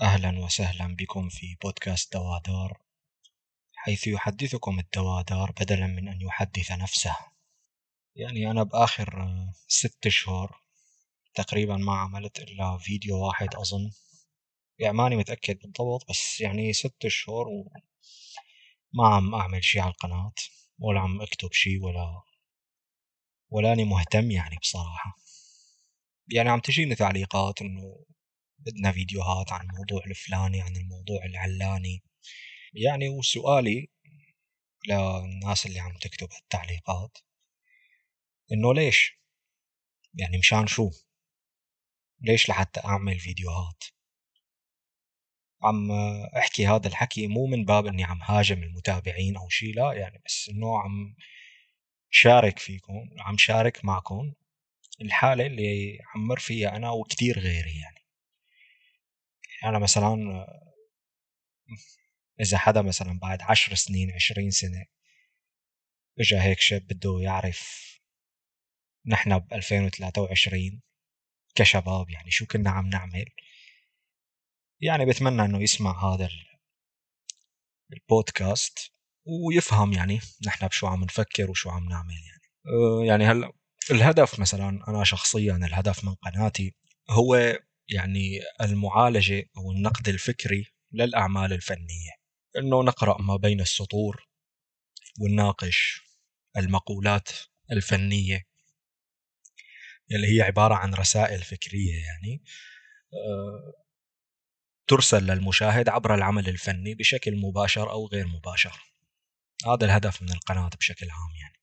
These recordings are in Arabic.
أهلا وسهلا بكم في بودكاست دوادار حيث يحدثكم الدوادار بدلا من أن يحدث نفسه. يعني أنا بآخر آه، ست شهور تقريبا ما عملت إلا فيديو واحد أظن. يعني ماني متأكد بالضبط بس يعني ست شهور وما عم أعمل شي على القناة ولا عم أكتب شي ولا ولاني مهتم يعني بصراحة. يعني عم تجيني تعليقات إنه بدنا فيديوهات عن الموضوع الفلاني عن الموضوع العلاني يعني وسؤالي للناس اللي عم تكتب هالتعليقات إنه ليش؟ يعني مشان شو؟ ليش لحتى أعمل فيديوهات؟ عم أحكي هذا الحكي مو من باب إني عم هاجم المتابعين أو شي لا يعني بس إنه عم شارك فيكم عم شارك معكم الحالة اللي عم مر فيها أنا وكتير غيري يعني أنا مثلا إذا حدا مثلا بعد عشر سنين عشرين سنة إجا هيك شاب بده يعرف نحن ب 2023 كشباب يعني شو كنا عم نعمل يعني بتمنى إنه يسمع هذا البودكاست ويفهم يعني نحن بشو عم نفكر وشو عم نعمل يعني. أه، يعني هلأ الهدف مثلا أنا شخصيا الهدف من قناتي هو يعني المعالجة أو النقد الفكري للأعمال الفنية. إنه نقرأ ما بين السطور ونناقش المقولات الفنية اللي هي عبارة عن رسائل فكرية يعني أه، ترسل للمشاهد عبر العمل الفني بشكل مباشر أو غير مباشر. هذا الهدف من القناة بشكل عام يعني.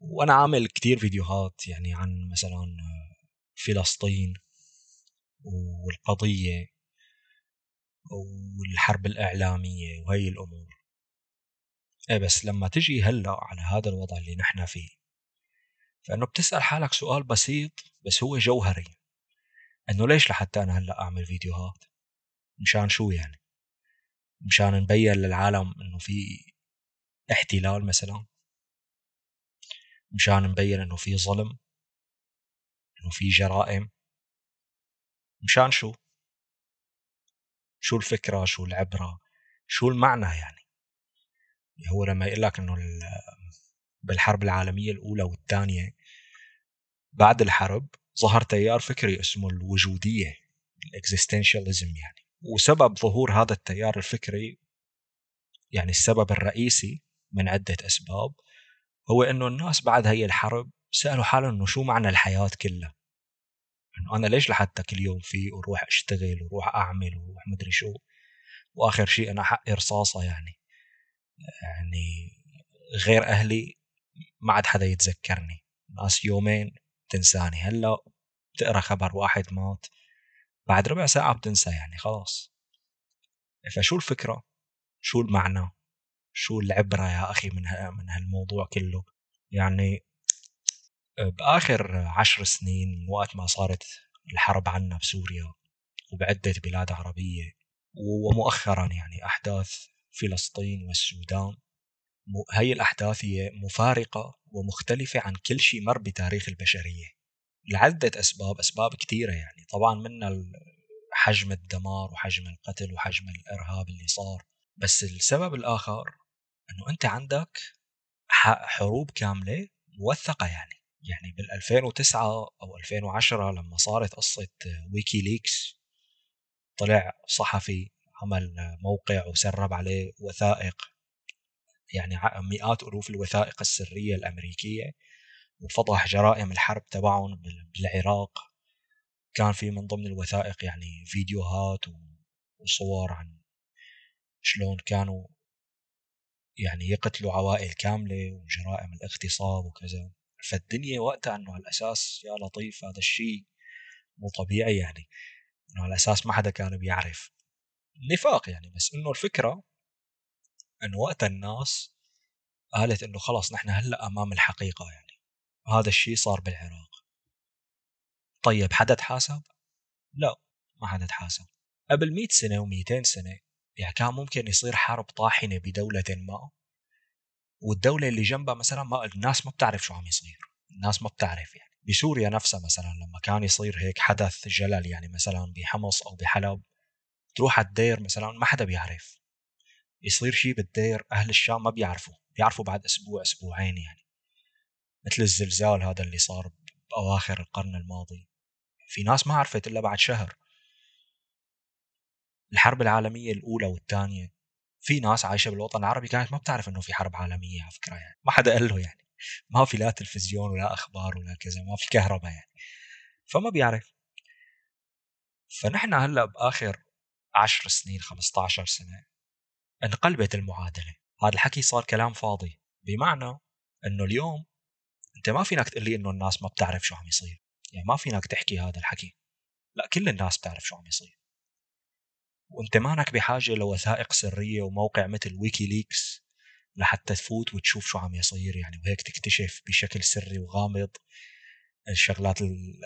وأنا عامل كتير فيديوهات يعني عن مثلا فلسطين والقضية والحرب الإعلامية وهي الأمور. إيه بس لما تجي هلأ على هذا الوضع اللي نحن فيه فإنه بتسأل حالك سؤال بسيط بس هو جوهري إنه ليش لحتى أنا هلأ أعمل فيديوهات؟ مشان شو يعني؟ مشان نبين للعالم إنه في احتلال مثلا؟ مشان نبين إنه في ظلم؟ إنه في جرائم؟ مشان شو؟ شو الفكرة؟ شو العبرة؟ شو المعنى يعني؟ هو لما يقول لك إنه بالحرب العالمية الأولى والثانية بعد الحرب ظهر تيار فكري اسمه الوجودية الاكزيستنشاليزم يعني. وسبب ظهور هذا التيار الفكري يعني السبب الرئيسي من عدة أسباب هو إنه الناس بعد هي الحرب سألوا حالهم إنه شو معنى الحياة كلها؟ أنا ليش لحتى كل يوم في وروح أشتغل وروح أعمل وروح مدري شو؟ وآخر شيء أنا حقي رصاصة يعني. يعني غير أهلي ما عاد حدا يتذكرني. ناس يومين تنساني هلا تقرا خبر واحد مات. بعد ربع ساعة بتنسى يعني خلاص. فشو الفكرة؟ شو المعنى؟ شو العبرة يا أخي من من هالموضوع كله؟ يعني بآخر عشر سنين من وقت ما صارت الحرب عنا بسوريا وبعدة بلاد عربية ومؤخرا يعني أحداث فلسطين والسودان. هي الأحداث هي مفارقة ومختلفة عن كل شيء مر بتاريخ البشرية لعدة أسباب أسباب كثيرة يعني. طبعا منها حجم الدمار وحجم القتل وحجم الإرهاب اللي صار. بس السبب الآخر أنه أنت عندك حروب كاملة موثقة يعني. يعني بال 2009 أو 2010 لما صارت قصة ويكي ليكس طلع صحفي عمل موقع وسرب عليه وثائق يعني مئات ألوف الوثائق السرية الأمريكية وفضح جرائم الحرب تبعهم بالعراق. كان في من ضمن الوثائق يعني فيديوهات وصور عن شلون كانوا يعني يقتلوا عوائل كاملة وجرائم الاغتصاب وكذا. فالدنيا وقتها إنه على الاساس يا لطيف هذا الشيء مو طبيعي يعني إنه على أساس ما حدا كان بيعرف. نفاق يعني بس إنه الفكرة إنه وقت الناس قالت إنه خلص نحن هلأ أمام الحقيقة يعني هذا الشيء صار بالعراق. طيب حدا تحاسب؟ لا ما حدا تحاسب. قبل 100 سنة و200 سنة يعني كان ممكن يصير حرب طاحنة بدولة ما. والدولة اللي جنبها مثلا ما الناس ما بتعرف شو عم يصير. الناس ما بتعرف يعني. بسوريا نفسها مثلا لما كان يصير هيك حدث جلل يعني مثلا بحمص أو بحلب تروح على الدير مثلا ما حدا بيعرف. يصير شيء بالدير أهل الشام ما بيعرفوا. بيعرفوا بعد أسبوع أسبوعين يعني. مثل الزلزال هذا اللي صار بأواخر القرن الماضي. في ناس ما عرفت إلا بعد شهر. الحرب العالمية الأولى والثانية في ناس عايشة بالوطن العربي كانت ما بتعرف إنه في حرب عالمية على فكرة يعني. ما حدا قال له يعني. ما في لا تلفزيون ولا أخبار ولا كذا ما في كهرباء يعني. فما بيعرف. فنحن هلأ بآخر 10 سنين 15 سنة انقلبت المعادلة. هذا الحكي صار كلام فاضي. بمعنى إنه اليوم أنت ما فينك تقول لي إنه الناس ما بتعرف شو عم يصير. يعني ما فينك تحكي هذا الحكي. لا كل الناس بتعرف شو عم يصير. وانت مانك بحاجة لوثائق سرية وموقع مثل ويكي ليكس لحتى تفوت وتشوف شو عم يصير يعني وهيك تكتشف بشكل سري وغامض الشغلات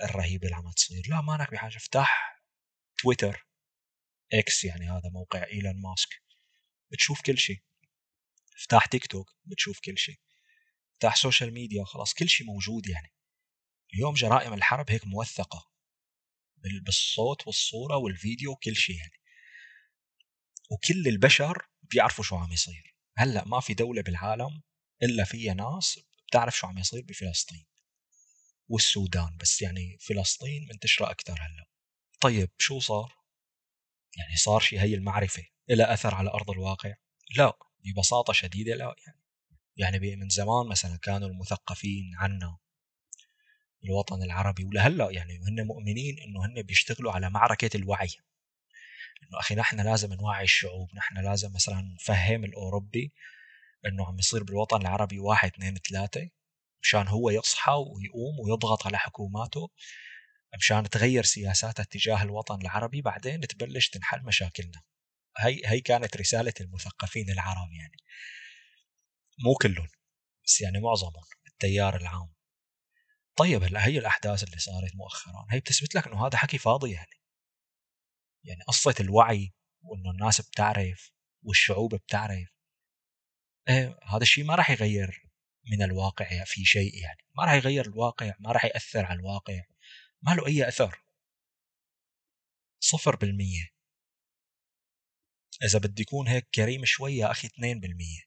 الرهيبة اللي عم تصير. لا مانك بحاجة. افتح تويتر إكس يعني هذا موقع إيلون ماسك. بتشوف كل شيء. افتح تيك توك بتشوف كل شيء. افتح social media خلاص كل شيء موجود يعني. اليوم جرائم الحرب هيك موثقة. بالصوت والصورة والفيديو وكل شيء يعني. وكل البشر بيعرفوا شو عم يصير. هلأ ما في دولة بالعالم إلا فيها ناس بتعرف شو عم يصير بفلسطين والسودان. بس يعني فلسطين منتشرة أكثر هلأ. طيب شو صار؟ يعني صار شيء هي المعرفة لها أثر على أرض الواقع؟ لا ببساطة شديدة لا. يعني يعني من زمان مثلا كانوا المثقفين عنا الوطن العربي ولهلأ يعني هن مؤمنين إنه هن بيشتغلوا على معركة الوعي. إنه أخي نحن لازم نوعي الشعوب نحن لازم مثلا نفهم الأوروبي إنه عم يصير بالوطن العربي واحد اثنين ثلاثة مشان هو يصحى ويقوم ويضغط على حكوماته مشان تغير سياساتها تجاه الوطن العربي بعدين تبلش تنحل مشاكلنا. هي هي كانت رسالة المثقفين العرب يعني. مو كلهم بس يعني معظمهم التيار العام. طيب هلا هي الأحداث اللي صارت مؤخرا هي بتثبت لك إنه هذا حكي فاضي يعني. يعني قصة الوعي وإنه الناس بتعرف والشعوب بتعرف. إيه هذا الشيء ما راح يغير من الواقع في شيء يعني. ما راح يغير الواقع ما راح يأثر على الواقع. ما له أي أثر. صفر بالمية. إذا بدي يكون هيك كريم شوي يا أخي 2%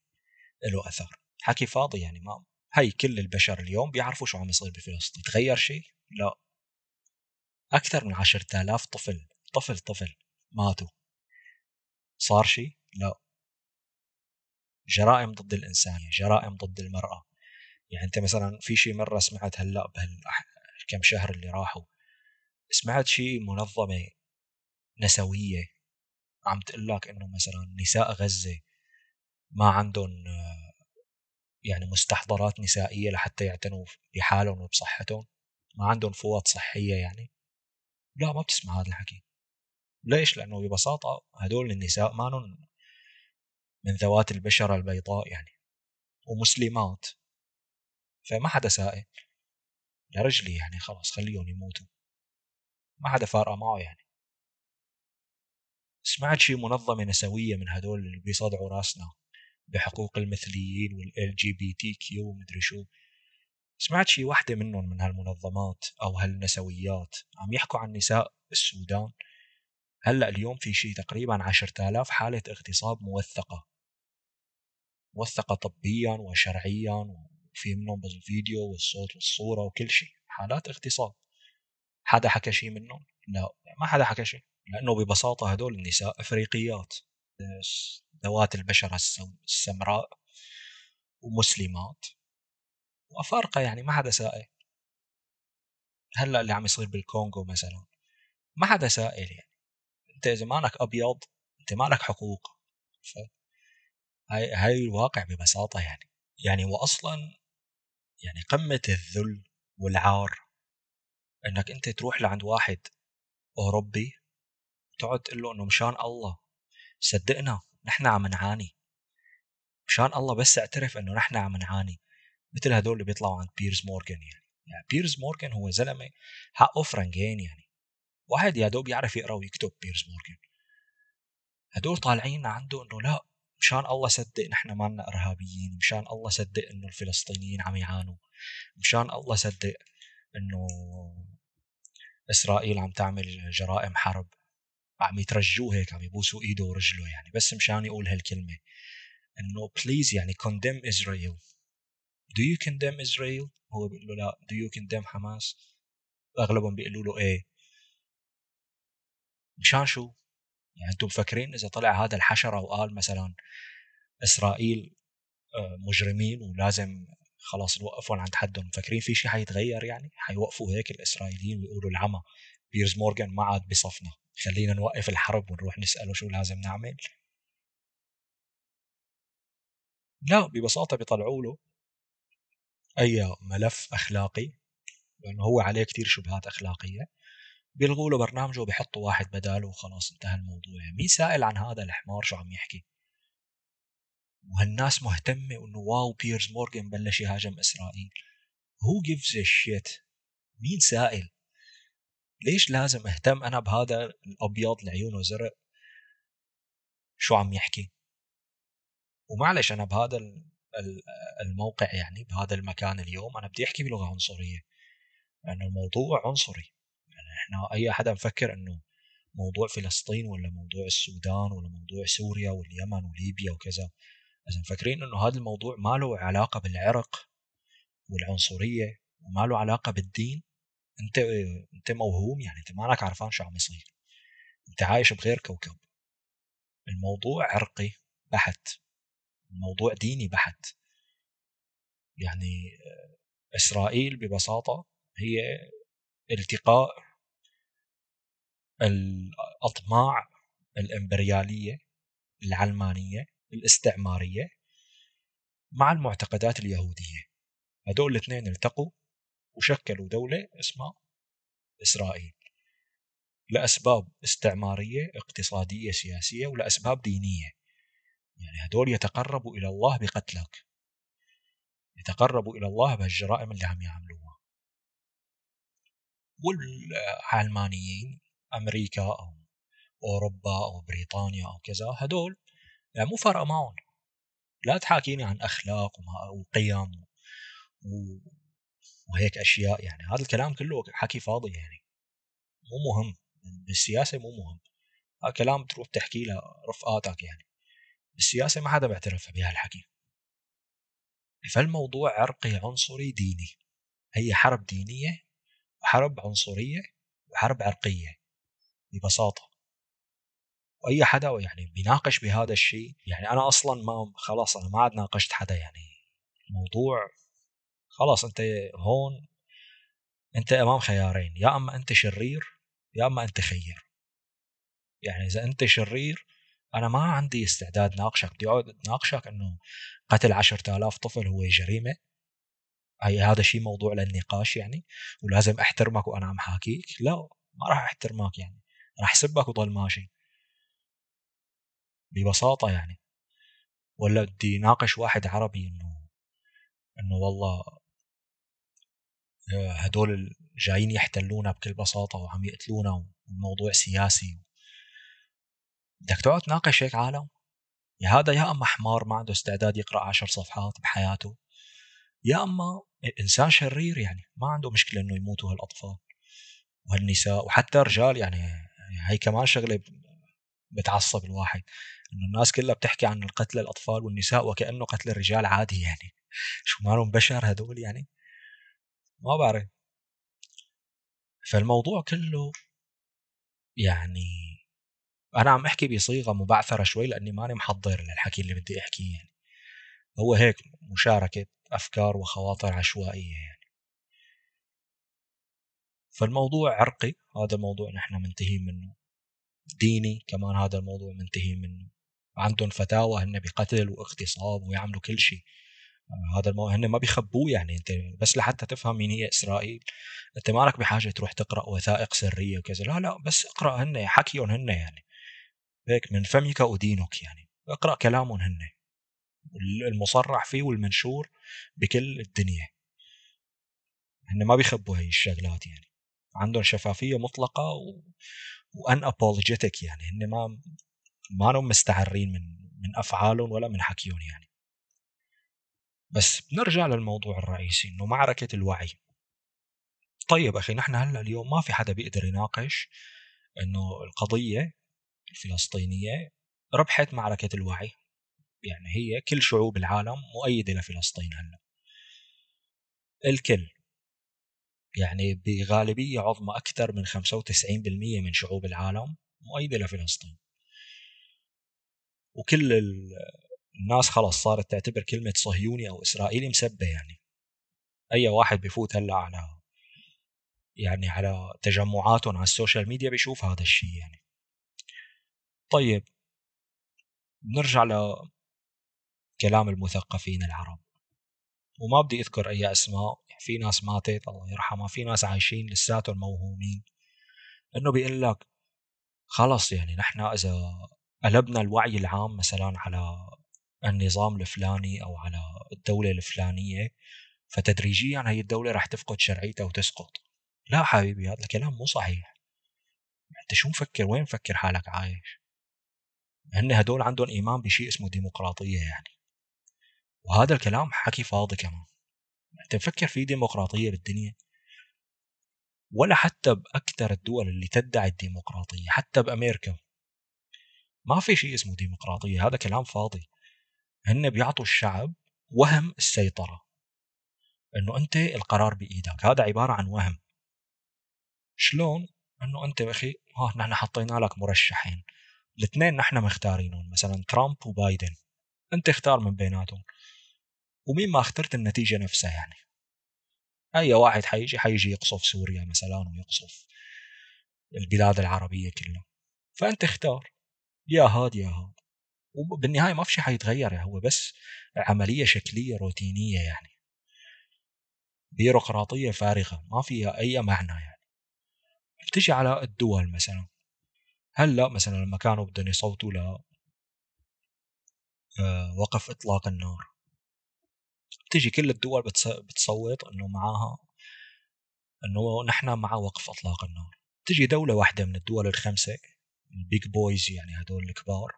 له أثر. حكي فاضي يعني ما هي كل البشر اليوم بيعرفوا شو عم يصير بفلسطين. تغير شيء؟ لا. أكثر من عشرة آلاف طفل طفل طفل ماتوا. صار شيء؟ لا. جرائم ضد الإنسانية جرائم ضد المرأة. يعني أنت مثلا في شيء مرة سمعت هلأ بهالكم شهر اللي راحوا. سمعت شيء منظمة نسوية عم تقول لك إنه مثلا نساء غزة ما عندهم يعني مستحضرات نسائية لحتى يعتنوا بحالهم وبصحتهم؟ ما عندهم فوط صحية يعني؟ لا ما بتسمع هذا الحكي. ليش؟ لأنه ببساطة هدول النساء ما من ذوات البشرة البيضاء يعني ومسلمات. فما حدا سائل. لرجلي يعني خلاص خليهم يموتوا. ما حدا فارقة معه يعني. سمعت شي منظمة نسوية من هدول اللي بيصدعوا راسنا بحقوق المثليين وال LGBTQ ومدري شو؟ سمعت شي واحدة منهم من هالمنظمات أو هالنسويات عم يحكوا عن نساء السودان؟ هلأ اليوم في شي تقريبا عشرة آلاف حالة اغتصاب موثقة. موثقة طبيا وشرعيا وفي منهم بالفيديو والصوت والصورة وكل شيء. حالات اغتصاب. حدا حكى شيء منهم؟ لا ما حدا حكى شيء. لأنه ببساطة هدول النساء أفريقيات. ذوات البشرة السمراء ومسلمات. وأفارقة يعني ما حدا سائل. هلأ اللي عم يصير بالكونغو مثلا. ما حدا سائل يعني. أنت إذا مالك أبيض أنت مالك حقوق. ف هاي هاي الواقع ببساطة يعني. يعني واصلا يعني قمة الذل والعار إنك أنت تروح لعند واحد أوروبي تقعد تقول له إنه مشان الله صدقنا نحن عم نعاني. مشان الله بس اعترف إنه نحن عم نعاني. مثل هدول اللي بيطلعوا عند بيرز مورغان يعني. يعني بيرز مورغان هو زلمة حقه فرنجين يعني. واحد يا دوب يعرف يقرأ ويكتب بيرز مورغان هدول طالعين عنده إنه لا مشان الله صدق نحن مالنا إرهابيين مشان الله صدق إنه الفلسطينيين عم يعانوا مشان الله صدق إنه إسرائيل عم تعمل جرائم حرب عم يترجوه هيك عم يبوسوا إيده ورجله يعني. بس مشان يقول هالكلمة إنه بليز يعني condemn Israel. Do you condemn Israel هو بيقول له لا. Do you condemn حماس أغلبهم بيقولوا له إيه؟ مشان شو يعني أنتم مفكرين إذا طلع هذا الحشرة وقال مثلا إسرائيل آه، مجرمين ولازم خلاص نوقفهم عند حدهم مفكرين في شيء حيتغير يعني؟ حيوقفوا هيك الإسرائيليين ويقولوا العمى بيرز مورغان ما عاد بصفنا خلينا نوقف الحرب ونروح نسأله شو لازم نعمل؟ لا ببساطة بيطلعوا له أي ملف أخلاقي لأنه هو عليه كثير شبهات أخلاقية. بيلغوا له برنامجه وبيحطوا واحد بداله وخلاص انتهى الموضوع. يعني مين سائل عن هذا الحمار شو عم يحكي؟ وهالناس مهتمة إنه wow بيرز مورغان بلش يهاجم إسرائيل. who gives a shit مين سائل؟ ليش لازم أهتم أنا بهذا الأبيض اللي عيونه زرق شو عم يحكي؟ ومعلش أنا بهذا الموقع يعني بهذا المكان اليوم أنا بدي أحكي بلغة عنصرية. لأنه الموضوع عنصري. إحنا أي حدا مفكر إنه موضوع فلسطين ولا موضوع السودان ولا موضوع سوريا واليمن وليبيا وكذا إذا مفكرين إنه هذا الموضوع ما له علاقة بالعرق والعنصرية وما له علاقة بالدين أنت أنت موهوم يعني أنت مالك عارفان شو عم يصير. أنت عايش بغير كوكب. الموضوع عرقي بحت. الموضوع ديني بحت. يعني إسرائيل ببساطة هي التقاء الأطماع الإمبريالية العلمانية الاستعمارية مع المعتقدات اليهودية. هدول الاثنين التقوا وشكلوا دولة اسمها إسرائيل. لأسباب استعمارية اقتصادية سياسية ولأسباب دينية. يعني هدول يتقربوا إلى الله بقتلك. يتقربوا إلى الله بهالجرائم اللي عم يعملوها. والعلمانيين أمريكا أو أوروبا أو بريطانيا أو كذا هدول يعني مو فارقة معهم. لا تحاكيني عن أخلاق وقيم وهيك أشياء يعني. هذا الكلام كله حكي فاضي يعني. مو مهم. بالسياسة مو مهم. هذا كلام تروح تحكي لرفقاتك يعني. بالسياسة ما حدا بيعترف بهالحكي. فالموضوع عرقي عنصري ديني. هي حرب دينية وحرب عنصرية وحرب عرقية. ببساطة. وأي حدا يعني بيناقش بهذا الشيء يعني أنا أصلا ما خلاص أنا ما عاد ناقشت حدا يعني الموضوع خلاص أنت هون أنت أمام خيارين يا أما أنت شرير يا أما أنت خير. يعني إذا أنت شرير أنا ما عندي استعداد ناقشك. بدي اقعد ناقشك إنه قتل عشرة آلاف طفل هو جريمة. اي هذا شيء موضوع للنقاش يعني ولازم أحترمك وأنا عم حاكيك. لا ما راح أحترمك يعني. راح اسبك وضل ماشي ببساطة يعني. ولا بدي ناقش واحد عربي إنه إنه والله هدول جايين يحتلونا بكل بساطة وعم يقتلونا والموضوع سياسي. بدك تقعد تناقش هيك عالم؟ يا هذا يا أما حمار ما عنده استعداد يقرأ عشر صفحات بحياته يا أما إنسان شرير يعني ما عنده مشكلة إنه يموتوا هالأطفال وهالنساء وحتى الرجال يعني هي كمان شغلة بتعصب الواحد إنه الناس كلها بتحكي عن القتل الأطفال والنساء وكأنه قتل الرجال عادي يعني. شو مالهم بشر هدول يعني؟ ما بعرف. فالموضوع كله يعني أنا عم أحكي بصيغة مبعثرة شوي لأني ماني محضر للحكي اللي بدي أحكيه يعني. هو هيك مشاركة أفكار وخواطر عشوائية يعني. فالموضوع عرقي. هذا الموضوع نحن منتهين منه ديني كمان هذا الموضوع منتهين منه عندهم فتاوى هن بقتل واغتصاب ويعملوا كل شيء. هذا الموضوع هن ما بيخبوه يعني انت بس لحتى تفهم مين هي إسرائيل. انت مالك بحاجة تروح تقرأ وثائق سرية وكذا؟ لا لا بس اقرأ هن حكيهم هن يعني. هيك من فمك ودينك يعني. اقرأ كلامهم هن. المصرح فيه والمنشور بكل الدنيا. هن ما بيخبوا هي الشغلات يعني. عندهم شفافية مطلقة و... وأن ابولوجيتك يعني هن ما ما مستعرين من من أفعالهم ولا من حكيهم يعني. بس بنرجع للموضوع الرئيسي إنه معركة الوعي. طيب أخي نحن هلأ اليوم ما في حدا بيقدر يناقش إنه القضية الفلسطينية ربحت معركة الوعي. يعني هي كل شعوب العالم مؤيدة لفلسطين هلأ. الكل يعني بغالبية عظمى أكثر من 95% من شعوب العالم مؤيدة لفلسطين وكل الناس خلاص صارت تعتبر كلمة صهيوني أو إسرائيلي مسبة يعني. أي واحد بيفوت هلأ على يعني على تجمعاتهم على ال social media بيشوف هذا الشيء يعني. طيب نرجع لكلام المثقفين العرب. وما بدي أذكر أي أسماء في ناس ماتت الله يرحمها. في ناس عايشين لساتهم موهومين. إنه بيقول لك خلص يعني نحن إذا قلبنا الوعي العام مثلا على النظام الفلاني أو على الدولة الفلانية فتدريجيا هي الدولة راح تفقد شرعيتها وتسقط. لا حبيبي هذا الكلام مو صحيح. أنت شو مفكر؟ وين مفكر حالك عايش؟ هن هدول عندهم إيمان بشيء اسمه ديمقراطية يعني. وهذا الكلام حكي فاضي كمان. انت مفكر في ديمقراطية بالدنيا؟ ولا حتى بأكثر الدول اللي تدعي الديمقراطية حتى بأمريكا. ما في شيء اسمه ديمقراطية هذا كلام فاضي. هن بيعطوا الشعب وهم السيطرة. إنه أنت القرار بإيدك هذا عبارة عن وهم. شلون؟ إنه أنت أخي ها نحن حطينا لك مرشحين. الاثنين نحن مختارينهم مثلا ترامب وبايدن. أنت اختار من بيناتهم. ومين ما اخترت النتيجة نفسها يعني؟ أي واحد حيجي حيجي يقصف سوريا مثلا ويقصف البلاد العربية كلها. فأنت اختار. يا هاد يا هاد. وبالنهاية ما في شيء حيتغير هو بس عملية شكلية روتينية يعني. بيروقراطية فارغة ما فيها أي معنى يعني. بتجي على الدول مثلا. هلا مثلا لما كانوا بدهم يصوتوا ل آه، وقف إطلاق النار. تجي كل الدول بتصوت إنه معاها إنه نحن مع وقف أطلاق النار. تجي دولة واحدة من الدول الخمسة ال big boys يعني هدول الكبار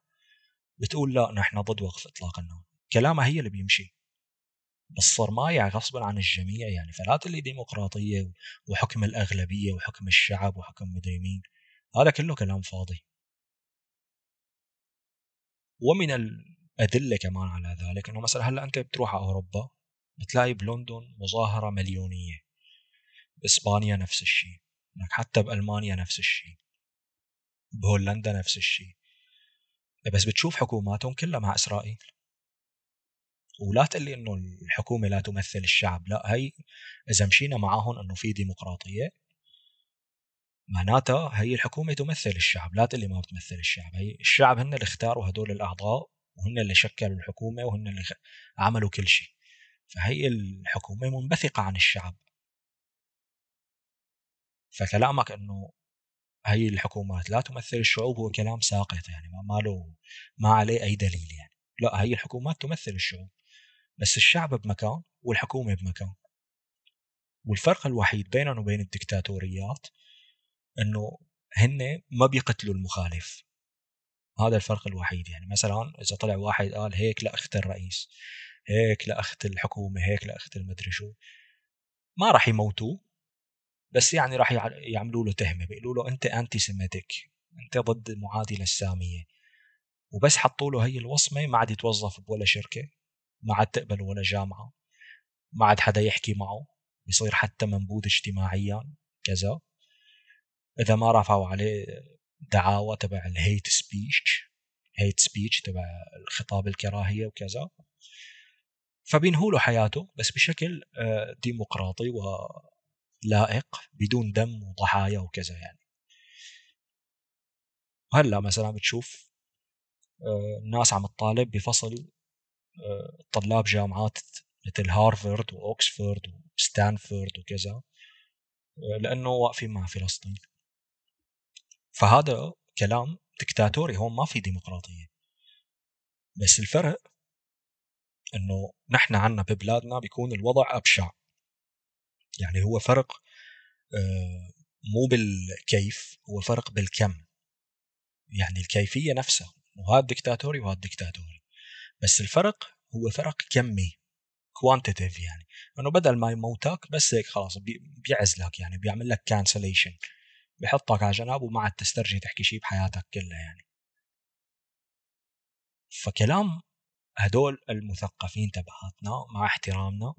بتقول لا نحن ضد وقف إطلاق النار. كلامها هي اللي بيمشي. بس صار مايع غصبا عن الجميع يعني. فلا تقول ديمقراطية وحكم الأغلبية وحكم الشعب وحكم مدري مين. هذا كله كلام فاضي. ومن الادله كمان على ذلك إنه مثلا هلأ أنت بتروح على أوروبا بتلاقي بلندن مظاهرة مليونية باسبانيا نفس الشيء حتى بألمانيا نفس الشيء بهولندا نفس الشيء. بس بتشوف حكوماتهم كلها مع إسرائيل. ولا تقول لي إنه الحكومة لا تمثل الشعب لأ هي إذا مشينا معاهم إنه في ديمقراطية معناتها هي الحكومة تمثل الشعب لا تقول لي ما بتمثل الشعب هي الشعب هن اللي اختاروا هدول الأعضاء وهن اللي شكلوا الحكومة وهن اللي عملوا كل شيء. فهي الحكومة منبثقة عن الشعب. فكلامك إنه هي الحكومات لا تمثل الشعوب هو كلام ساقط يعني ما له ما عليه أي دليل يعني. لا هي الحكومات تمثل الشعوب بس الشعب بمكان والحكومة بمكان. والفرق الوحيد بينهم وبين الدكتاتوريات إنه هن ما بيقتلوا المخالف. هذا الفرق الوحيد. يعني مثلا إذا طلع واحد قال هيك لاخت الرئيس هيك لاخت الحكومة هيك لاخت المدري شو ما راح يموتوه. بس يعني راح يعملوا له تهمة بيقولوا له أنت انتي سيميتك أنت ضد المعادله السامية. وبس حطوا له هي الوصمة ما عاد يتوظف بولا شركة ما عاد تقبل ولا جامعة ما عاد حدا يحكي معه. يصير حتى منبوذ اجتماعيا كذا. إذا ما رفعوا عليه دعاوى تبع ال hate speech hate speech تبع الخطاب الكراهية وكذا. فبينهوا له حياته بس بشكل آه، ديمقراطي ولائق بدون دم وضحايا وكذا يعني. هلا مثلا بتشوف الناس آه، عم تطالب بفصل آه، طلاب جامعات مثل هارفارد وأوكسفورد وستانفورد وكذا لأنه واقفين مع فلسطين. فهذا كلام دكتاتوري هون ما في ديمقراطية. بس الفرق إنه نحن عنا ببلادنا بيكون الوضع أبشع. يعني هو فرق آه، مو بالكيف هو فرق بالكم. يعني الكيفية نفسها وهذا دكتاتوري وهذا دكتاتوري بس الفرق هو فرق كمي quantitative يعني. إنه بدل ما يموتك بس هيك خلاص بيعزلك يعني بيعمل لك cancellation بحطك على جنب وما عاد تسترجي تحكي شيء بحياتك كلها يعني. فكلام هدول المثقفين تبعاتنا مع احترامنا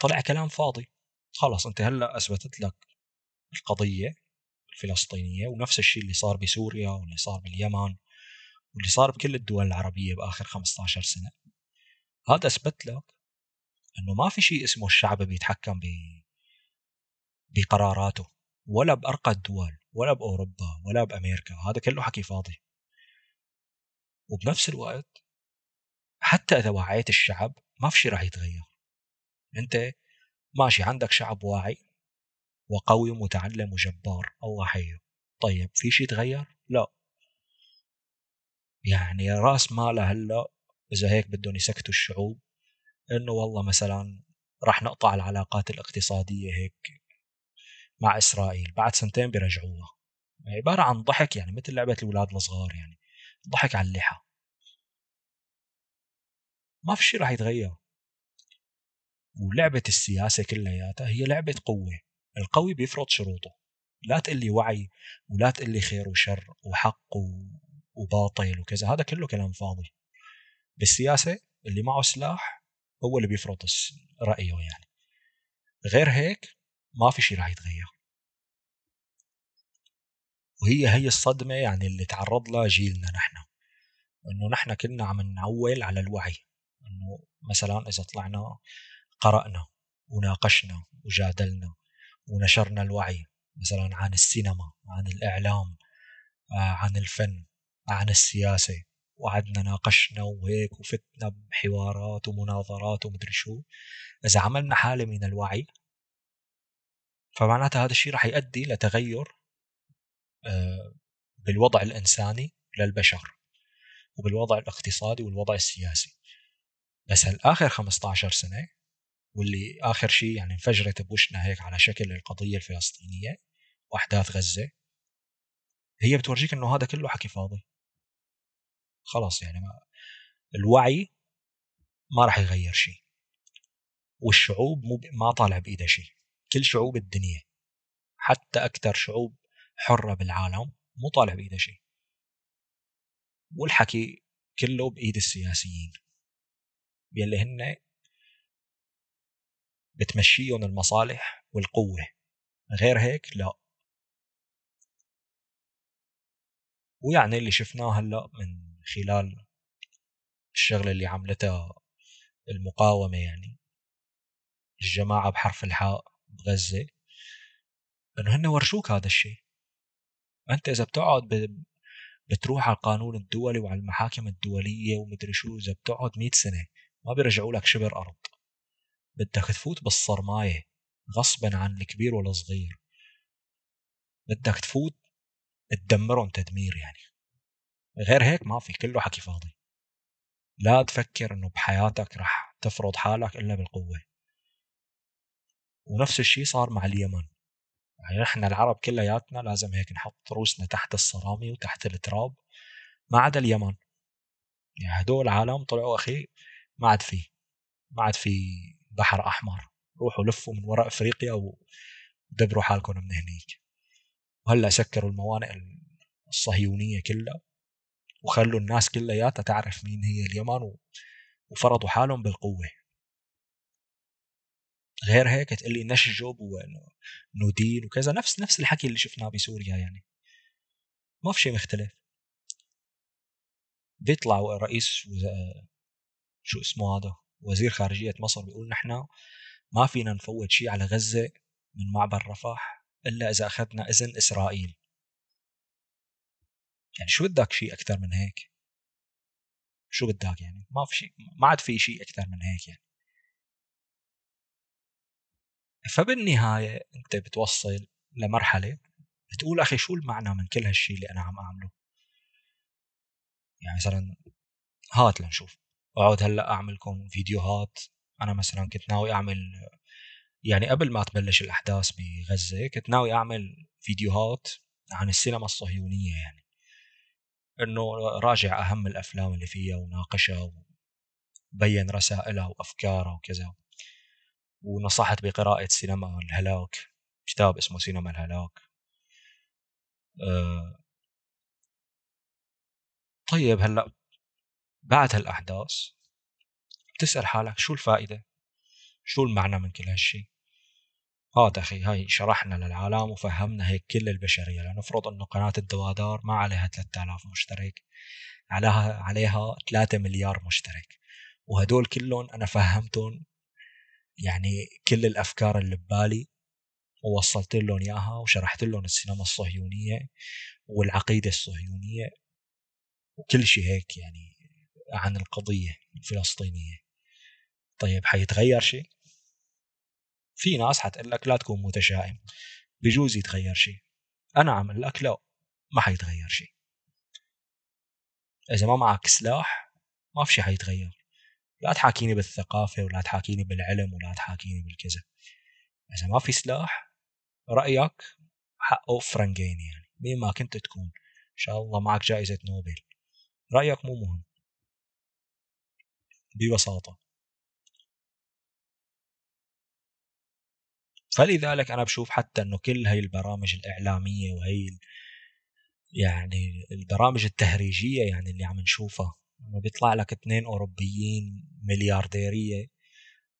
طلع كلام فاضي. خلاص انت هلا أثبتت لك القضية الفلسطينية ونفس الشيء اللي صار بسوريا واللي صار باليمن واللي صار بكل الدول العربية بآخر 15 سنة. هذا أثبت لك إنه ما في شيء اسمه الشعب بيتحكم ب بقراراته. ولا بأرقى الدول ولا بأوروبا ولا بأمريكا. هذا كله حكي فاضي. وبنفس الوقت حتى إذا وعيت الشعب ما في شيء راح يتغير. أنت ماشي عندك شعب واعي وقوي ومتعلم وجبار الله حيه طيب في شيء تغير؟ لا. يعني رأس ماله هلا إذا هيك بدهم يسكتوا الشعوب إنه والله مثلا راح نقطع العلاقات الاقتصادية هيك مع إسرائيل بعد سنتين بيرجعوها. عبارة عن ضحك يعني مثل لعبة الاولاد الصغار يعني. ضحك على اللحى. ما في شيء راح يتغير. ولعبة السياسة كلياتها هي لعبة قوة. القوي بيفرض شروطه. لا تقلي وعي ولا تقلي خير وشر وحق وباطل وكذا. هذا كله كلام فاضي. بالسياسة اللي معه سلاح هو اللي بيفرض رأيه يعني. غير هيك ما في شيء راح يتغير. وهي هي الصدمة يعني اللي تعرض لها جيلنا نحن. إنه نحن كنا عم نعول على الوعي. إنه مثلا إذا طلعنا قرأنا وناقشنا وجادلنا ونشرنا الوعي. مثلا عن السينما عن الإعلام آه، عن الفن عن السياسة. وقعدنا ناقشنا وهيك وفتنا بحوارات ومناظرات ومدري شو. إذا عملنا حالة من الوعي فمعناتها هذا الشيء رح يؤدي لتغير آه، بالوضع الإنساني للبشر وبالوضع الاقتصادي والوضع السياسي. بس هالآخر 15 سنة واللي آخر شيء يعني انفجرت بوشنا هيك على شكل القضية الفلسطينية وأحداث غزة هي بتورجيك إنه هذا كله حكي فاضي. خلاص يعني ما الوعي ما راح يغير شيء والشعوب مو ما طالع بإيدها شيء. كل شعوب الدنيا حتى أكثر شعوب حرة بالعالم مو طالع بإيدها شيء. والحكي كله بإيد السياسيين. يلي هن بتمشيهم المصالح والقوة. غير هيك لا. ويعني اللي شفناه هلأ من خلال الشغلة اللي عملتها المقاومة يعني الجماعة بحرف الحاء. بغزة إنه هن ورجوك هذا الشيء أنت إذا بتقعد ب... بتروح على القانون الدولي وعلى المحاكم الدولية ومدري شو إذا بتقعد 100 سنة ما بيرجعوا لك شبر أرض. بدك تفوت بالصرماية غصبا عن الكبير والصغير بدك تفوت تدمرهم تدمير يعني. غير هيك ما في كله حكي فاضي. لا تفكر إنه بحياتك رح تفرض حالك إلا بالقوة. ونفس الشيء صار مع اليمن. يعني نحن العرب كلياتنا لازم هيك نحط روسنا تحت الصرامي وتحت التراب ما عدا اليمن. يعني هدول عالم طلعوا أخي ما عاد في ما عاد في بحر أحمر. روحوا لفوا من وراء أفريقيا ودبروا حالكم من هنيك. وهلأ سكروا الموانئ الصهيونية كلها وخلوا الناس كلياتها تعرف مين هي اليمن وفرضوا حالهم بالقوة. غير هيك تقول لي نشجب وندين وكذا. نفس نفس الحكي اللي شفناه بسوريا يعني. ما في شيء مختلف. بيطلع رئيس شو اسمه هذا؟ وزير خارجية مصر بيقول نحن ما فينا نفوت شيء على غزة من معبر رفح إلا إذا أخذنا إذن إسرائيل. يعني شو بدك شيء أكثر من هيك؟ شو بدك يعني؟ ما في شيء ما عاد في شيء أكثر من هيك يعني. فبالنهاية أنت بتوصل لمرحلة بتقول أخي شو المعنى من كل هالشيء اللي أنا عم أعمله؟ يعني مثلا هات لنشوف. أقعد هلأ اعمل لكم فيديوهات. أنا مثلا كنت ناوي أعمل يعني قبل ما تبلش الأحداث بغزة كنت ناوي أعمل فيديوهات عن السينما الصهيونية يعني. إنه راجع أهم الأفلام اللي فيها وناقشها وبين رسائلها وأفكارها وكذا. ونصحت بقراءة سينما الهلاك كتاب اسمه سينما الهلاك. أه. طيب هلأ بعد هالأحداث تسأل حالك شو الفائدة؟ شو المعنى من كل هالشي؟ هات أخي هاي شرحنا للعالم وفهمنا هيك كل البشرية لنفرض أنه قناة الدوادار ما عليها 3000 مشترك عليها عليها 3 مليار مشترك وهدول كلهم أنا فهمتهم يعني كل الأفكار اللي ببالي ووصلت لهم إياها وشرحت لهم السينما الصهيونية والعقيدة الصهيونية وكل شيء هيك يعني عن القضية الفلسطينية. طيب حيتغير شيء؟ في ناس حتقول لك لا تكون متشائم. بجوز يتغير شيء. أنا عم أقول لك لا ما حيتغير شيء. إذا ما معك سلاح ما في شيء حيتغير. لا تحاكيني بالثقافة ولا تحاكيني بالعلم ولا تحاكيني بالكذا. إذا ما في سلاح رأيك حقه فرنجين يعني مين ما كنت تكون. إن شاء الله معك جائزة نوبل. رأيك مو مهم. ببساطة. فلذلك أنا بشوف حتى أنه كل هاي البرامج الإعلامية وهي يعني البرامج التهريجية يعني اللي عم نشوفها إنه بيطلع لك اثنين أوروبيين مليارديرية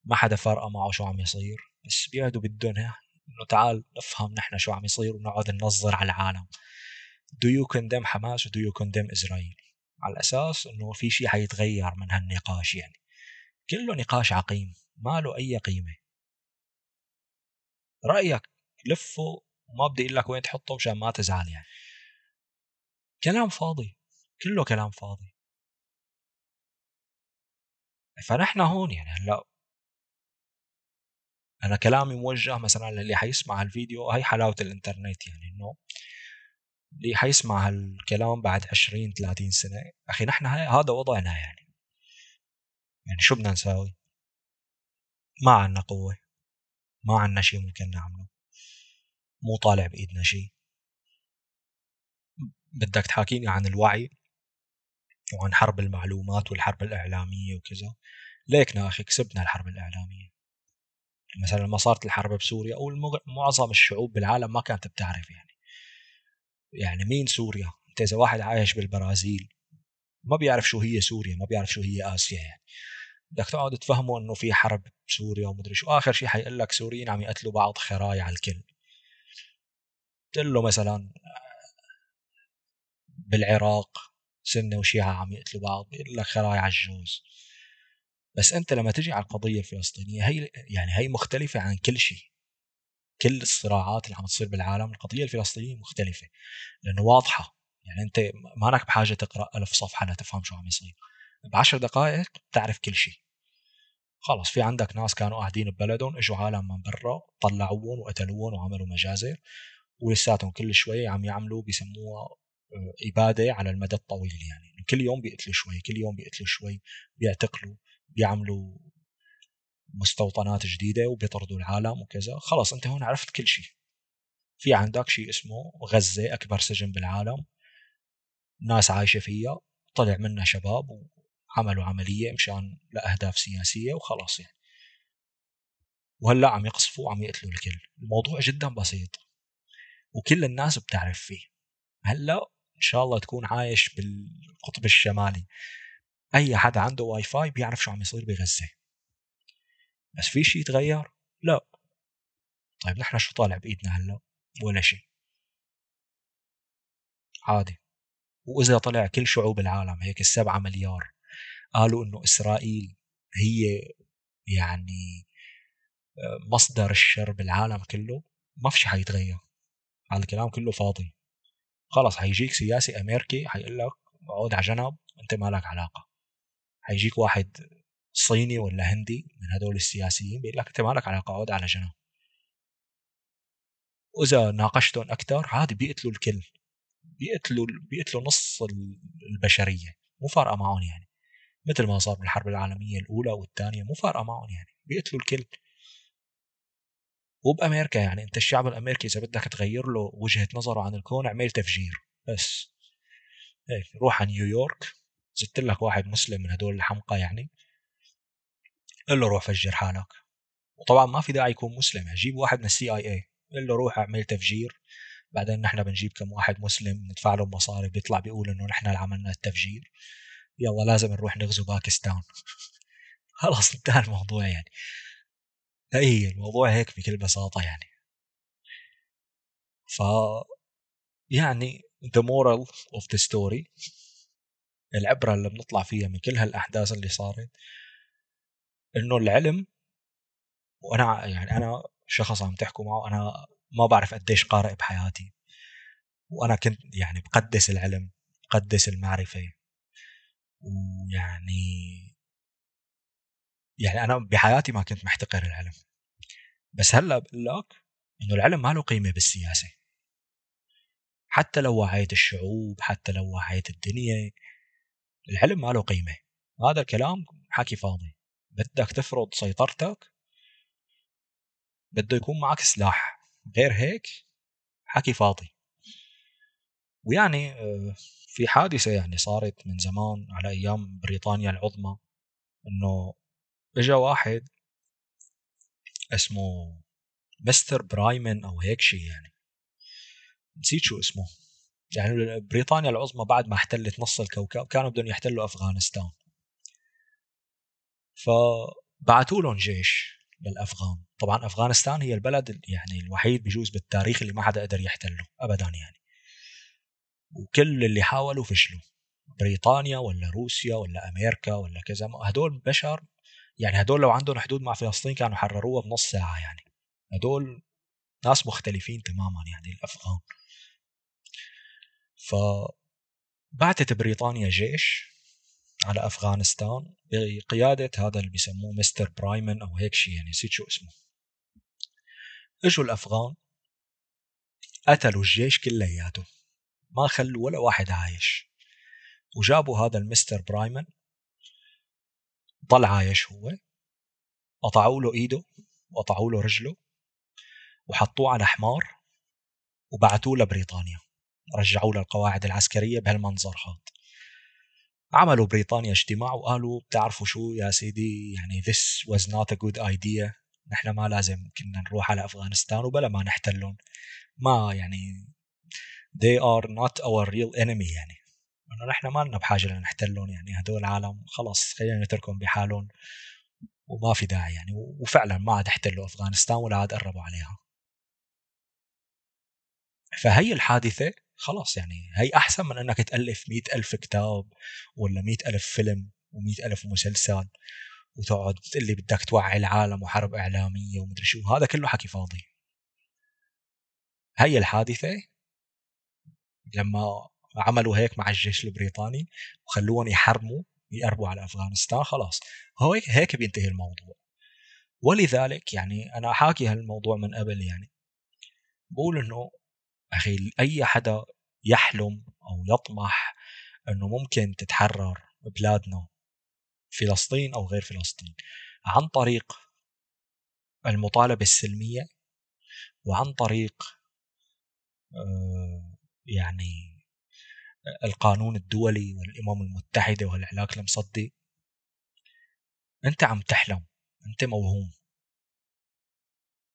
ما حدا فارقة معه شو عم يصير بس بيقعدوا بدهم إنه تعال نفهم نحن شو عم يصير ونقعد ننظر على العالم. Do you condemn حماس و do you condemn اسرائيل على أساس إنه في شيء حيتغير من هالنقاش يعني. كله نقاش عقيم ما له أي قيمة. رأيك لفه وما بدي أقول لك وين تحطه مشان ما تزعل يعني. كلام فاضي كله كلام فاضي. فنحن هون يعني هلا أنا كلامي موجه مثلا للي حيسمع الفيديو هي حلاوة الإنترنت يعني إنه اللي حيسمع هالكلام بعد 20 30 سنة أخي نحن هذا وضعنا يعني. يعني شو بدنا نساوي؟ ما عنا قوة ما عنا شيء ممكن نعمله. مو طالع بإيدنا شيء بدك تحاكيني عن الوعي؟ وعن حرب المعلومات والحرب الإعلامية وكذا. ليكنا أخي كسبنا الحرب الإعلامية. مثلا لما صارت الحرب بسوريا أو معظم الشعوب بالعالم ما كانت بتعرف يعني. يعني مين سوريا؟ أنت إذا واحد عايش بالبرازيل ما بيعرف شو هي سوريا ما بيعرف شو هي آسيا يعني. بدك تقعد تفهمه إنه في حرب بسوريا ومدري شو. آخر شيء حيقول لك سوريين عم يقتلوا بعض خرايا على الكل. قل له مثلا بالعراق سنة وشيعة عم يقتلوا بعض بيقول لك خراي على الجوز. بس أنت لما تجي على القضية الفلسطينية هي يعني هي مختلفة عن كل شيء. كل الصراعات اللي عم تصير بالعالم القضية الفلسطينية مختلفة لأنه واضحة. يعني أنت مانك بحاجة تقرأ ألف صفحة لتفهم شو عم يصير. بعشر دقائق بتعرف كل شيء. خلص في عندك ناس كانوا قاعدين ببلدهم إجوا عالم من برا طلعوهم وقتلوهم وعملوا مجازر ولساتهم كل شوي عم يعملوا بيسموها اباده على المدى الطويل يعني. كل يوم بيقتلوا شوي كل يوم بيقتلوا شوي بيعتقلوا بيعملوا مستوطنات جديدة وبيطردوا العالم وكذا. خلاص أنت هون عرفت كل شيء. في عندك شيء اسمه غزة أكبر سجن بالعالم. ناس عايشة فيها طلع منها شباب وعملوا عملية مشان لأهداف سياسية وخلاص يعني. وهلأ عم يقصفوا وعم يقتلوا الكل. الموضوع جدا بسيط. وكل الناس بتعرف فيه. هلأ إن شاء الله تكون عايش بالقطب الشمالي. أي حدا عنده واي فاي بيعرف شو عم يصير بغزة. بس في شيء يتغير؟ لا. طيب نحن شو طالع بإيدنا هلأ؟ ولا شيء عادي. وإذا طلع كل شعوب العالم هيك السبعة مليار قالوا إنه إسرائيل هي يعني آه، مصدر الشر بالعالم كله ما في شيء حيتغير. هذا الكلام كله فاضي. خلص حيجيك سياسي أمريكي حيقول لك اقعد على جنب أنت ما لك علاقة. حيجيك واحد صيني ولا هندي من هدول السياسيين بيقول لك أنت ما لك علاقة اقعد على جنب. وإذا ناقشتهم أكثر عادي بيقتلوا الكل. بيقتلوا بيقتلوا نص البشرية. مو فارقة معهم يعني. مثل ما صار بالحرب العالمية الأولى والثانية مو فارقة معهم يعني. بيقتلوا الكل. وبأمريكا يعني أنت الشعب الأمريكي إذا بدك تغير له وجهة نظره عن الكون اعمل تفجير بس. هيك روح على نيويورك زدت لك واحد مسلم من هدول الحمقى يعني. قل له روح فجر حالك. وطبعا ما في داعي يكون مسلم يعني جيب واحد من السي آي اي قل له روح اعمل تفجير. بعدين نحن بنجيب كم واحد مسلم ندفع له مصاري بيطلع بيقول إنه نحن اللي عملنا التفجير. يلا لازم نروح نغزو باكستان. خلاص انتهى الموضوع يعني. اي الموضوع هيك بكل بساطة يعني. ف يعني the moral of the story العبرة اللي بنطلع فيها من كل هالأحداث اللي صارت إنه العلم وأنا يعني أنا شخص عم تحكوا معه أنا ما بعرف قديش قارئ بحياتي. وأنا كنت يعني بقدس العلم بقدس المعرفة. ويعني يعني أنا بحياتي ما كنت محتقر العلم. بس هلأ بقول لك إنه العلم ما له قيمة بالسياسة. حتى لو وعيت الشعوب حتى لو وعيت الدنيا العلم ما له قيمة. هذا الكلام حكي فاضي. بدك تفرض سيطرتك بده يكون معك سلاح. غير هيك حكي فاضي. ويعني آه، في حادثة يعني صارت من زمان على أيام بريطانيا العظمى إنه اجا واحد اسمه مستر برايمن أو هيك شيء يعني. نسيت شو اسمه. يعني بريطانيا العظمى بعد ما احتلت نص الكوكب كانوا بدهم يحتلوا افغانستان. فبعثوا لهم جيش للأفغان. طبعا أفغانستان هي البلد يعني الوحيد بجوز بالتاريخ اللي ما حدا قدر يحتله ابدا يعني. وكل اللي حاولوا فشلوا. بريطانيا ولا روسيا ولا أمريكا ولا كذا. هدول بشر يعني هدول لو عندهم حدود مع فلسطين كانوا حرروها بنص ساعة يعني. هدول ناس مختلفين تماما يعني الأفغان. فبعثت بريطانيا جيش على أفغانستان بقيادة هذا اللي بيسموه مستر برايمن أو هيك شيء يعني نسيت شو اسمه. إجوا الأفغان قتلوا الجيش كلياته ما خلوا ولا واحد عايش. وجابوا هذا المستر برايمن ضل عايش هو قطعوا له إيده وقطعوا له رجله وحطوه على حمار وبعثوه لبريطانيا. رجعوا له القواعد العسكرية بهالمنظر هذا عملوا بريطانيا اجتماع وقالوا بتعرفوا شو يا سيدي يعني this was not a good idea. نحن ما لازم كنا نروح على أفغانستان وبلا ما نحتلهم. ما يعني they are not our real enemy يعني. إنه نحن ما لنا بحاجة لنحتلهم يعني. هدول العالم خلص خلينا نتركهم بحالهم وما في داعي يعني. وفعلا ما عاد احتلوا أفغانستان ولا عاد قربوا عليها. فهي الحادثة خلاص يعني. هي أحسن من إنك تألف مئة ألف كتاب ولا مئة ألف فيلم ومئة ألف مسلسل وتقعد تقول لي بدك توعي العالم وحرب إعلامية ومدري شو. هذا كله حكي فاضي. هي الحادثة لما عملوا هيك مع الجيش البريطاني وخلوهم يحرموا يقربوا على أفغانستان خلاص. هو هيك بينتهي الموضوع. ولذلك يعني أنا حاكي هالموضوع من قبل يعني. بقول إنه أخي أي حدا يحلم أو يطمح إنه ممكن تتحرر بلادنا فلسطين أو غير فلسطين عن طريق المطالبة السلمية وعن طريق آه، يعني القانون الدولي والامم المتحده وهالعلاق المصدي. انت عم تحلم انت موهوم.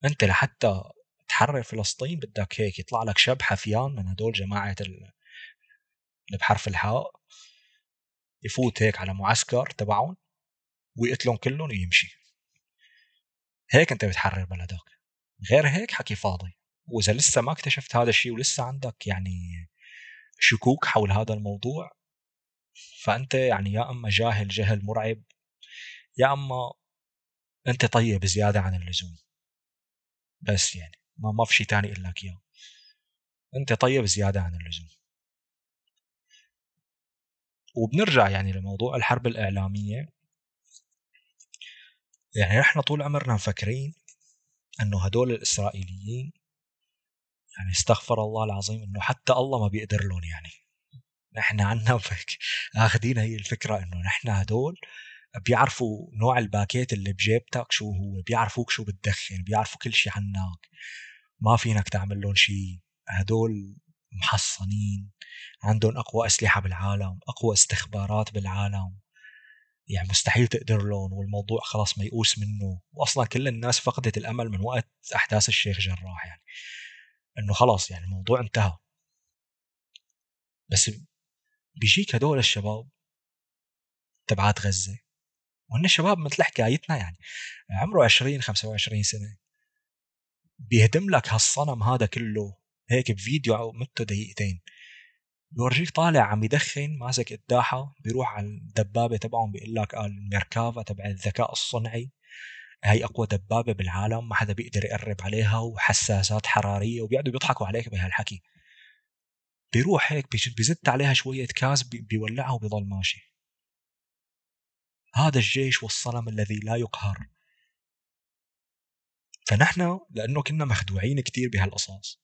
انت لحتى تحرر فلسطين بدك هيك يطلع لك شاب حفيان من هدول جماعة اللي بحرف الحاء يفوت هيك على معسكر تبعهم ويقتلهم كلهم ويمشي. هيك انت بتحرر بلدك. غير هيك حكي فاضي. وإذا لسه ما اكتشفت هذا الشيء ولسه عندك يعني شكوك حول هذا الموضوع فأنت يعني يا أما جاهل جهل مرعب يا أما أنت طيب زيادة عن اللزوم. بس يعني ما ما في شيء ثاني أقول لك اياه أنت طيب زيادة عن اللزوم. وبنرجع يعني لموضوع الحرب الإعلامية. يعني نحن طول عمرنا مفكرين إنه هدول الإسرائيليين يعني استغفر الله العظيم إنه حتى الله ما بيقدر لهم يعني. نحن عنا آخذين هي الفكرة إنه نحن هدول بيعرفوا نوع الباكيت اللي بجيبتك شو هو بيعرفوك شو بتدخن بيعرفوا كل شيء عنك. ما فينك تعمل لهم شيء هدول محصنين عندهم أقوى أسلحة بالعالم أقوى استخبارات بالعالم. يعني مستحيل تقدر لهم والموضوع خلاص ميؤوس منه. واصلا كل الناس فقدت الأمل من وقت أحداث الشيخ جراح يعني. إنه خلاص يعني الموضوع انتهى. بس بيجيك هدول الشباب تبعات غزة وهن شباب مثل حكايتنا يعني عمره 20 25 سنة بيهدم لك هالصنم هذا كله هيك بفيديو مدته دقيقتين. بيورجيك طالع عم يدخن ماسك قداحه بيروح على الدبابة تبعهم بيقول لك قال الميركافا تبع الذكاء الصنعي. هي أقوى دبابة بالعالم ما حدا بيقدر يقرب عليها وحساسات حرارية وبيقعدوا بيضحكوا عليك بهالحكي. بيروح هيك بيزت عليها شوية كاز بيولعها وبيضل ماشي. هذا الجيش والصنم الذي لا يقهر. فنحن لأنه كنا مخدوعين كثير بهالقصص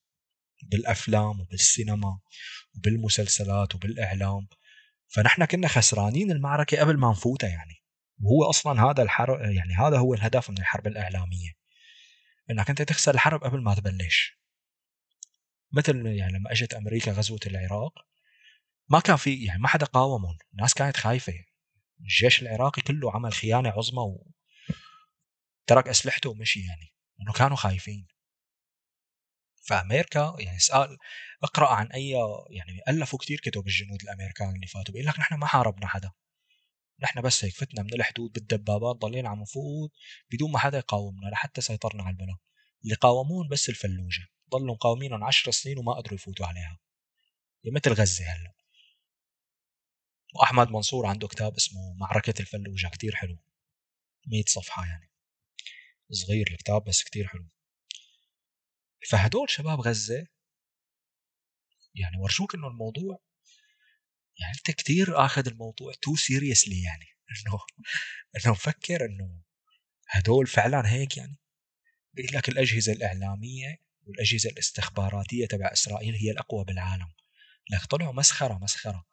بالأفلام وبالسينما وبالمسلسلات وبالإعلام فنحن كنا خسرانين المعركة قبل ما نفوتها يعني. وهو أصلا هذا الحرب يعني هذا هو الهدف من الحرب الإعلامية. إنك أنت تخسر الحرب قبل ما تبلش. مثل يعني لما أجت أمريكا غزوة العراق ما كان في يعني ما حدا قاومهم. الناس كانت خايفة. الجيش العراقي كله عمل خيانة عظمى وترك أسلحته ومشي يعني. إنه كانوا خايفين. فأمريكا يعني اسال اقرأ عن أي يعني ألفوا كثير كتب الجنود الأمريكان اللي فاتوا. بيقول لك نحن ما حاربنا حدا. نحن بس هيك فتنا من الحدود بالدبابات ضلينا عم نفوت بدون ما حدا يقاومنا لحتى سيطرنا على البلد. اللي قاومون بس الفلوجة. ضلوا مقاومينهم عشر سنين وما قدروا يفوتوا عليها. مثل غزة هلأ. وأحمد منصور عنده كتاب اسمه معركة الفلوجة كتير حلو. 100 صفحة يعني. صغير الكتاب بس كتير حلو. فهدول شباب غزة يعني ورجوك إنه الموضوع يعني انت كثير آخذ الموضوع تو سيريسلي يعني. إنه إنه مفكر إنه هدول فعلا هيك يعني. بيقول لك الأجهزة الإعلامية والأجهزة الاستخباراتية تبع إسرائيل هي الأقوى بالعالم. لك طلعوا مسخرة مسخرة.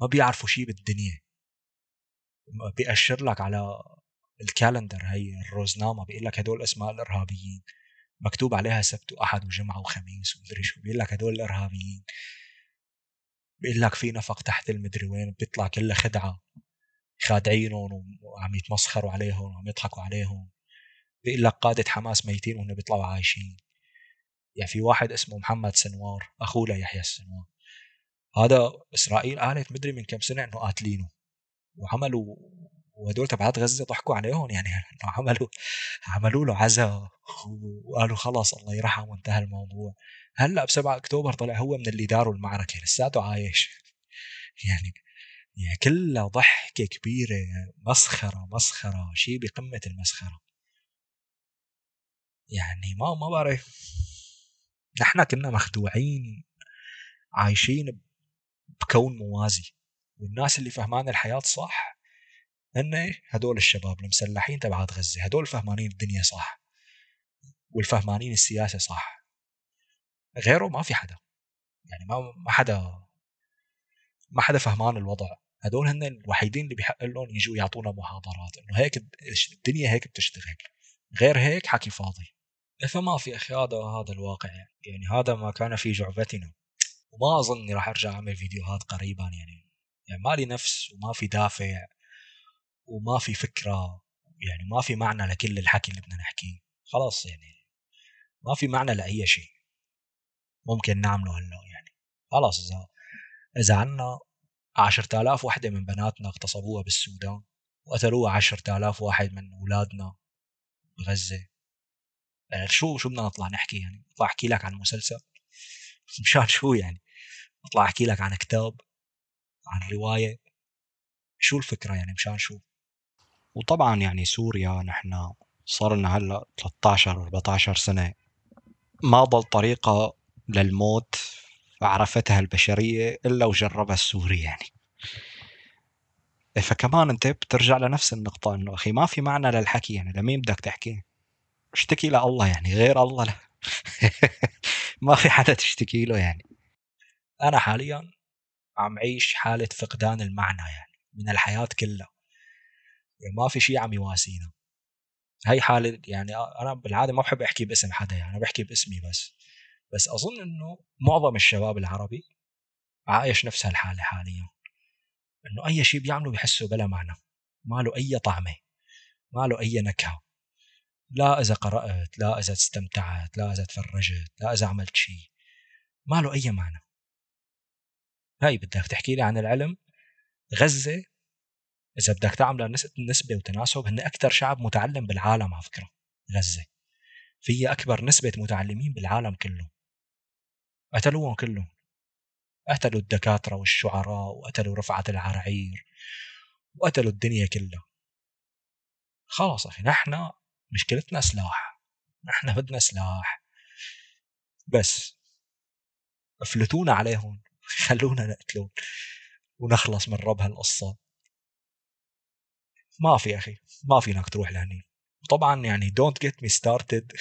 ما بيعرفوا شيء بالدنيا. بيأشر لك على الكالندر هي الروزنامة. بيقول لك هدول أسماء الإرهابيين. مكتوب عليها سبت وأحد وجمعة وخميس ومدري شو. بيقول لك هدول الإرهابيين. بيقول لك في نفق تحت المدري وين بيطلع كلها خدعة. خادعينهم وعم يتمسخروا عليهم وعم يضحكوا عليهم. بيقول لك قادة حماس ميتين وهم بيطلعوا عايشين. يعني في واحد اسمه محمد سنوار أخوه ليحيى السنوار. هذا إسرائيل قالت مدري من كم سنة إنه قاتلينه. وعملوا وهدول تبعات غزة ضحكوا عليهم. يعني إنه عملوا عملوا له عزاء. وقالوا خلاص الله يرحمه وانتهى الموضوع. هلا ب 7 أكتوبر طلع هو من اللي داروا المعركة لساته عايش. يعني يعني كلها ضحكة كبيرة مسخرة مسخرة شيء بقمة المسخرة. يعني ما ما بعرف. نحن كنا مخدوعين عايشين بكون موازي. والناس اللي فهمان الحياة صح هن هدول الشباب المسلحين تبعات غزة هدول فهمانين الدنيا صح والفهمانين السياسة صح. غيره ما في حدا. يعني ما ما حدا ما حدا فهمان الوضع. هدول هن الوحيدين اللي بيحق لهم يجوا يعطونا محاضرات. إنه هيك الدنيا هيك بتشتغل. غير هيك حكي فاضي. فما في أخي هذا هذا الواقع يعني. يعني هذا ما كان في جعبتنا وما اظن راح أرجع أعمل فيديوهات قريبا يعني. يعني ما لي نفس وما في دافع وما في فكرة. يعني ما في معنى لكل الحكي اللي بدنا نحكيه. خلاص يعني. ما في معنى لأي شيء. ممكن نعمله هلا يعني خلاص إذا إذا عنا عشرة آلاف وحدة من بناتنا اغتصبوها بالسودان وقتلوها عشرة آلاف واحد من أولادنا بغزة. يعني شو شو بدنا نطلع نحكي؟ يعني نطلع أحكي لك عن مسلسل؟ مشان شو يعني؟ اطلع أحكي لك عن كتاب عن رواية. شو الفكرة يعني مشان شو؟ وطبعا يعني سوريا نحن صار لنا هلأ 13 14 سنة ما ضل طريقة للموت عرفتها البشرية إلا وجربها السوري يعني. فكمان أنت بترجع لنفس النقطة إنه أخي ما في معنى للحكي يعني لمين بدك تحكي؟ اشتكي لله يعني غير الله لا. ما في حدا تشتكي له يعني. أنا حاليا عم عيش حالة فقدان المعنى يعني من الحياة كلها. يعني ما في شيء عم يواسينا. هي حالة يعني أنا بالعادة ما بحب أحكي باسم حدا يعني أنا بحكي باسمي بس. بس أظن إنه معظم الشباب العربي عايش نفس هالحالة حاليا. إنه أي شيء بيعمله بحسه بلا معنى. ما له أي طعمة. ما له أي نكهة. لا إذا قرأت لا إذا استمتعت لا إذا تفرجت لا إذا عملت شيء. ما له أي معنى. هاي بدك تحكي لي عن العلم. غزة إذا بدك تعمل نسبة وتناسب هن أكثر شعب متعلم بالعالم على فكرة. غزة. فيها أكبر نسبة متعلمين بالعالم كله. قتلوهم كلهم. قتلوا الدكاترة والشعراء وقتلوا رفعت العرعير وقتلوا الدنيا كلها. خلاص أخي نحن مشكلتنا سلاح. نحن بدنا سلاح. بس افلتونا عليهم. خلونا نقتلهم ونخلص من رب هالقصة. ما في أخي ما فينك تروح لهني. طبعا يعني don't get me started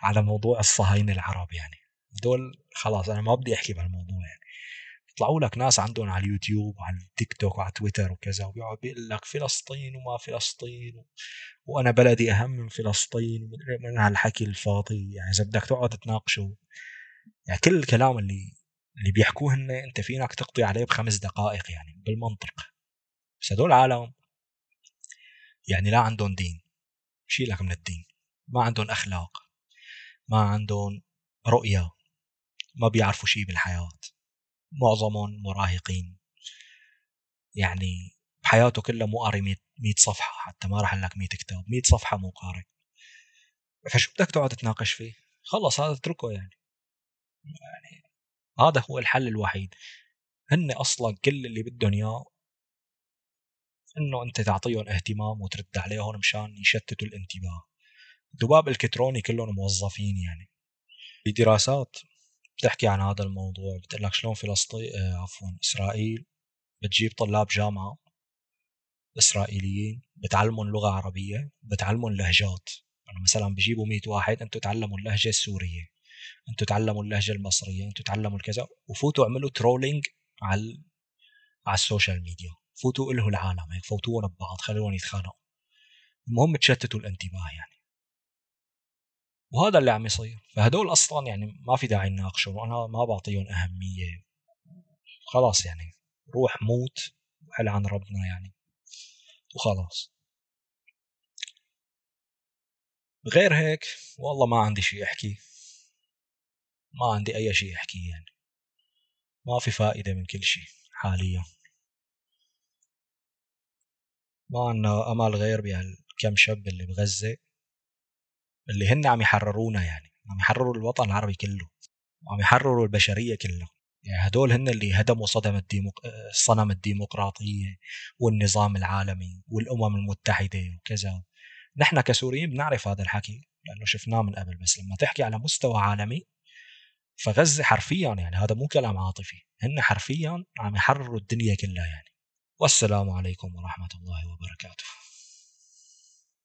على موضوع الصهاينة العرب يعني. دول خلاص أنا ما بدي أحكي بهالموضوع يعني. يطلعوا لك ناس عندهم على اليوتيوب وعلى التيك توك وعلى تويتر وكذا وبيقعد بيقول لك فلسطين وما فلسطين و... وأنا بلدي أهم من فلسطين من هالحكي الفاضي يعني. إذا بدك تقعد تناقشه يعني كل الكلام اللي اللي بيحكوه هن أنت فينك تقضي عليه بخمس دقائق يعني بالمنطق. بس هدول العالم يعني لا عندهم دين. شيلك من الدين. ما عندهم أخلاق. ما عندهم رؤية. ما بيعرفوا شيء بالحياة. معظمهم مراهقين. يعني بحياته كلها مو قاري 100 صفحة حتى ما راح لك 100 كتاب. 100 صفحة مو قاري. فشو بدك تقعد تناقش فيه؟ خلص هذا اتركه يعني. يعني هذا هو الحل الوحيد. هن أصلا كل اللي بدهم إياه إنه أنت تعطيهم اهتمام وترد عليهم مشان يشتتوا الانتباه. دباب الكتروني كلهم موظفين يعني. بدراسات. بتحكي عن هذا الموضوع بتقول لك شلون فلسطين آه عفوا إسرائيل بتجيب طلاب جامعة إسرائيليين بتعلمهم لغة عربية بتعلمهم لهجات. يعني مثلا بجيبوا 100 واحد أنتم تعلموا اللهجة السورية أنتم تعلموا اللهجة المصرية أنتم تعلموا الكذا وفوتوا اعملوا ترولينج على على ال social media. فوتوا إلهوا العالم هيك فوتوهم ببعض خلوهم يتخانقوا. المهم تشتتوا الانتباه يعني. وهذا اللي عم يصير. فهدول أصلا يعني ما في داعي نناقشهم وأنا ما بعطيهم أهمية. خلاص يعني روح موت وحل عن ربنا يعني. وخلاص. غير هيك والله ما عندي شيء أحكي. ما عندي أي شيء احكيه يعني. ما في فائدة من كل شيء حاليا. ما عنا أمل غير بهالكم شاب اللي بغزة. اللي هن عم يحررونا يعني عم يحرروا الوطن العربي كله وعم يحرروا البشرية كلها. يعني هدول هن اللي هدموا صدم الديمق... صنم الديمقراطية والنظام العالمي والأمم المتحدة وكذا. نحن كسوريين بنعرف هذا الحكي لأنه شفناه من قبل بس لما تحكي على مستوى عالمي فغزة حرفيا يعني هذا مو كلام عاطفي. هن حرفيا عم يحرروا الدنيا كلها يعني. والسلام عليكم ورحمة الله وبركاته.